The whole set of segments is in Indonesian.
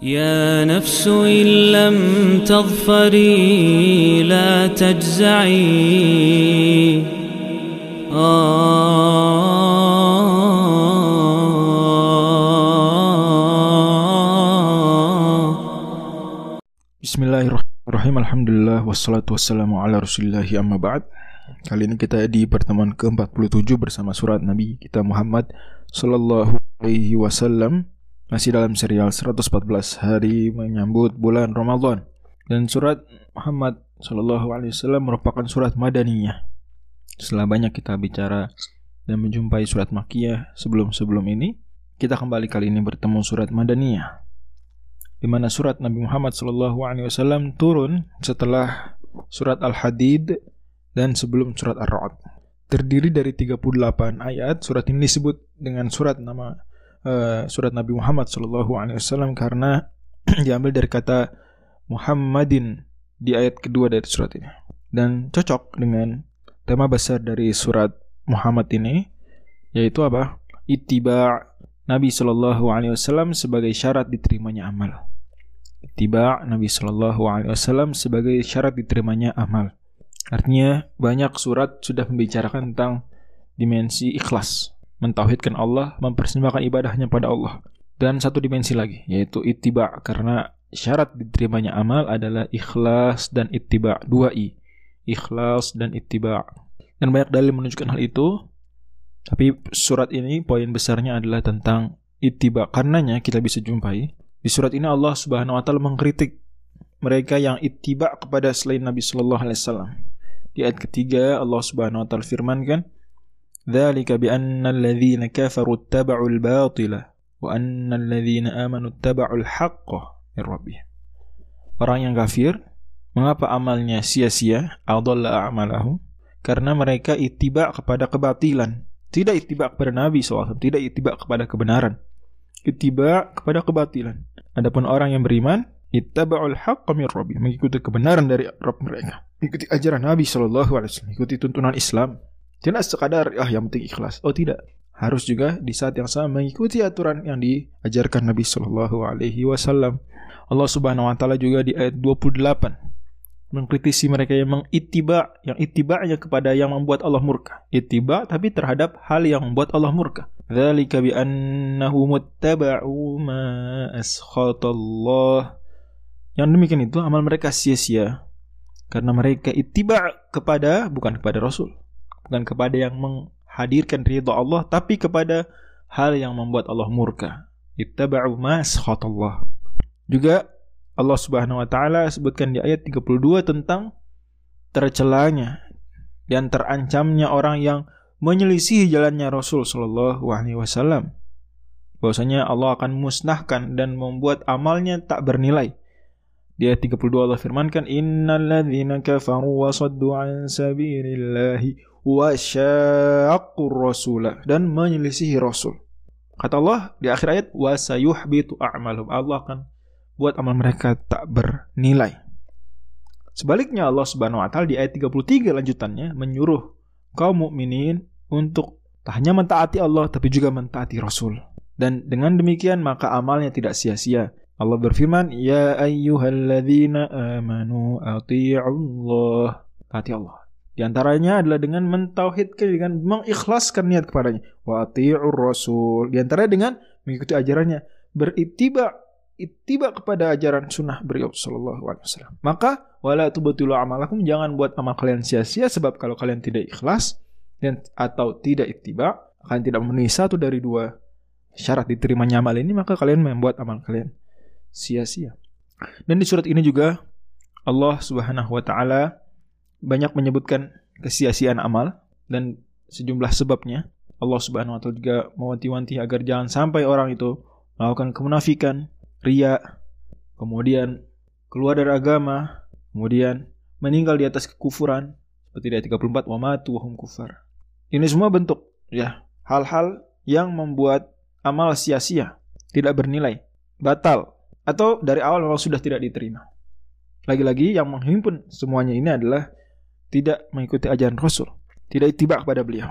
يا نفس إن لم تظفري لا تجزعي. بسم الله الرحمن الرحيم الحمد لله والصلاة والسلام على رسول الله أما بعد Kali ini kita di pertemuan ke-47 bersama surat Nabi kita Muhammad Sallallahu Alaihi Wasallam. Masih dalam serial 114 hari menyambut bulan Ramadan Dan surat Muhammad Sallallahu alaihi wasallam merupakan surat Madaniyah Setelah banyak kita bicara dan menjumpai surat Makiyah sebelum-sebelum ini Kita kembali kali ini bertemu surat Madaniyah di mana surat Nabi Muhammad SAW turun setelah surat Al-Hadid dan sebelum surat Ar-Ra'd. Terdiri dari 38 ayat. Surat ini disebut dengan surat nama uh, surat Nabi Muhammad SAW karena diambil dari kata Muhammadin di ayat kedua dari surat ini. Dan cocok dengan tema besar dari surat Muhammad ini yaitu apa? Ittiba' Nabi Shallallahu Alaihi Wasallam sebagai syarat diterimanya amal. Tiba Nabi Shallallahu Alaihi Wasallam sebagai syarat diterimanya amal. Artinya banyak surat sudah membicarakan tentang dimensi ikhlas, mentauhidkan Allah, mempersembahkan ibadahnya pada Allah. Dan satu dimensi lagi yaitu ittiba karena syarat diterimanya amal adalah ikhlas dan ittiba dua i ikhlas dan ittiba dan banyak dalil menunjukkan hal itu tapi surat ini poin besarnya adalah tentang ittiba. Karenanya kita bisa jumpai di surat ini Allah Subhanahu wa taala mengkritik mereka yang ittiba kepada selain Nabi wasallam. Di ayat ketiga Allah Subhanahu wa taala firmankan, "Dzalika bi anna alladhina kafaru ittaba'u al-batila wa anna alladhina amanu ittaba'u al-haqqa min rabbihim." Orang yang kafir, mengapa amalnya sia-sia? Adalla a'malahum karena mereka ittiba kepada kebatilan tidak ittiba kepada Nabi SAW, tidak ittiba kepada kebenaran. Ittiba kepada kebatilan. Adapun orang yang beriman, ittaba'ul haqqa min rabbi, mengikuti kebenaran dari Rabb mereka. Mengikuti ajaran Nabi wasallam, mengikuti tuntunan Islam. Tidak sekadar ah yang penting ikhlas. Oh tidak. Harus juga di saat yang sama mengikuti aturan yang diajarkan Nabi sallallahu alaihi wasallam. Allah Subhanahu wa taala juga di ayat 28 mengkritisi mereka yang mengitiba, yang itibanya kepada yang membuat Allah murka. Itiba tapi terhadap hal yang membuat Allah murka. Dzalika bi annahu muttaba'u ma askhatallah. Yang demikian itu amal mereka sia-sia karena mereka itiba kepada bukan kepada Rasul, bukan kepada yang menghadirkan ridha Allah tapi kepada hal yang membuat Allah murka. Ittaba'u ma askhatallah. Juga Allah Subhanahu wa taala sebutkan di ayat 32 tentang tercelanya dan terancamnya orang yang menyelisihi jalannya Rasul Shallallahu alaihi wasallam. Bahwasanya Allah akan musnahkan dan membuat amalnya tak bernilai. Di ayat 32 Allah firmankan innalladzina kafaru wa saddu an sabilillahi wa rasulah dan menyelisihi rasul. Kata Allah di akhir ayat wa sayuhbitu. Allah akan buat amal mereka tak bernilai. Sebaliknya Allah Subhanahu wa taala di ayat 33 lanjutannya menyuruh kaum mukminin untuk tak hanya mentaati Allah tapi juga mentaati Rasul. Dan dengan demikian maka amalnya tidak sia-sia. Allah berfirman, "Ya ayyuhalladzina amanu Allah." Taati Allah. Di antaranya adalah dengan mentauhidkan dengan mengikhlaskan niat kepadanya. Wa ati'ur rasul. Di antaranya dengan mengikuti ajarannya, beritiba ittiba kepada ajaran sunnah beliau sallallahu alaihi wasallam. Maka wala tubtilu amalakum jangan buat amal kalian sia-sia sebab kalau kalian tidak ikhlas dan atau tidak ittiba kalian tidak memenuhi satu dari dua syarat diterimanya amal ini maka kalian membuat amal kalian sia-sia. Dan di surat ini juga Allah Subhanahu wa taala banyak menyebutkan kesia-siaan amal dan sejumlah sebabnya. Allah Subhanahu wa taala juga mewanti-wanti agar jangan sampai orang itu melakukan kemunafikan, ria, kemudian keluar dari agama, kemudian meninggal di atas kekufuran seperti ayat 34 wa matu wa hum kufar. Ini semua bentuk ya hal-hal yang membuat amal sia-sia, tidak bernilai, batal atau dari awal memang sudah tidak diterima. Lagi-lagi yang menghimpun semuanya ini adalah tidak mengikuti ajaran Rasul, tidak ittiba kepada beliau.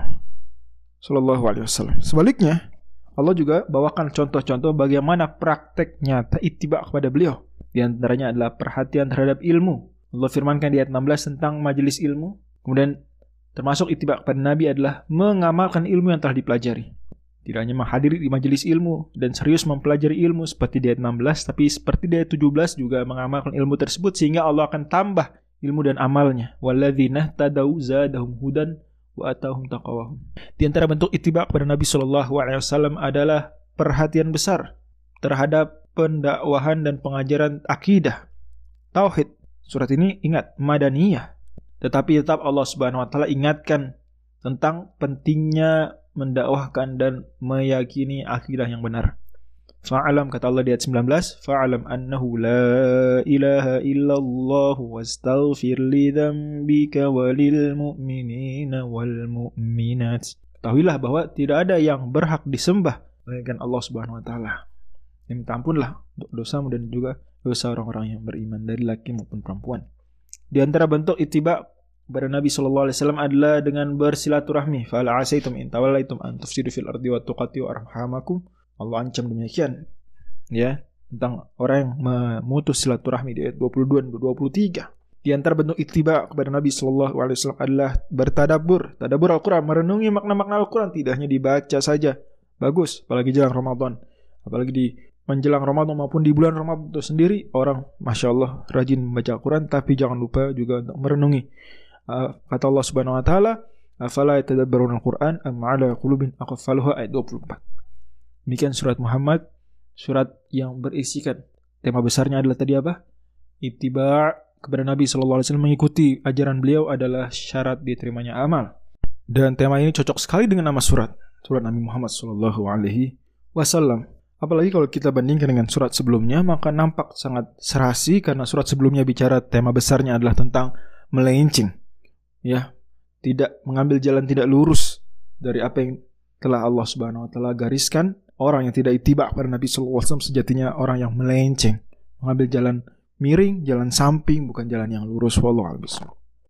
Sallallahu alaihi wasallam. Sebaliknya, Allah juga bawakan contoh-contoh bagaimana praktek nyata ittiba kepada beliau. Di antaranya adalah perhatian terhadap ilmu. Allah firmankan di ayat 16 tentang majelis ilmu. Kemudian termasuk ittiba kepada Nabi adalah mengamalkan ilmu yang telah dipelajari. Tidak hanya menghadiri di majelis ilmu dan serius mempelajari ilmu seperti di ayat 16, tapi seperti di ayat 17 juga mengamalkan ilmu tersebut sehingga Allah akan tambah ilmu dan amalnya. Walladzina tadau zadahum hudan wa atahum taqawahum. Di antara bentuk ittiba kepada Nabi Shallallahu alaihi wasallam adalah perhatian besar terhadap pendakwahan dan pengajaran akidah tauhid. Surat ini ingat madaniyah. Tetapi tetap Allah Subhanahu wa taala ingatkan tentang pentingnya mendakwahkan dan meyakini akidah yang benar. Fa'alam kata Allah di ayat 19, fa'alam annahu la ilaha illallah wastaghfir li dzambika walil mu'minina wal mu'minat. Ketahuilah bahwa tidak ada yang berhak disembah melainkan Allah Subhanahu wa taala. Dan minta ampunlah dosamu dan juga dosa orang-orang yang beriman dari laki maupun perempuan. Di antara bentuk ittiba kepada Nabi Shallallahu Alaihi Wasallam adalah dengan bersilaturahmi. Fala asaitum in tawallaitum an tufsidu fil ardi wa tuqatiu arhamakum. Allah ancam demikian. Ya, tentang orang yang memutus silaturahmi di ayat 22 dan 23. Di antara bentuk ittiba kepada Nabi Shallallahu Alaihi Wasallam adalah bertadabur, tadabur Al-Quran, merenungi makna-makna Al-Quran, tidak hanya dibaca saja. Bagus, apalagi jelang Ramadan, apalagi di menjelang Ramadan maupun di bulan Ramadan itu sendiri orang masya Allah rajin membaca Al-Quran. Tapi jangan lupa juga untuk merenungi. Uh, kata Allah Subhanahu wa taala afala yatadabbaruna al-Qur'an am 'ala qulubin aqfaluha ayat 24 demikian surat Muhammad surat yang berisikan tema besarnya adalah tadi apa ittiba kepada Nabi wasallam mengikuti ajaran beliau adalah syarat diterimanya amal dan tema ini cocok sekali dengan nama surat surat Nabi Muhammad sallallahu alaihi Apalagi kalau kita bandingkan dengan surat sebelumnya, maka nampak sangat serasi karena surat sebelumnya bicara tema besarnya adalah tentang melenceng. Ya, tidak mengambil jalan tidak lurus dari apa yang telah Allah Subhanahu wa taala gariskan. Orang yang tidak itibak pada Nabi wasallam sejatinya orang yang melenceng, mengambil jalan miring, jalan samping bukan jalan yang lurus. Wallahu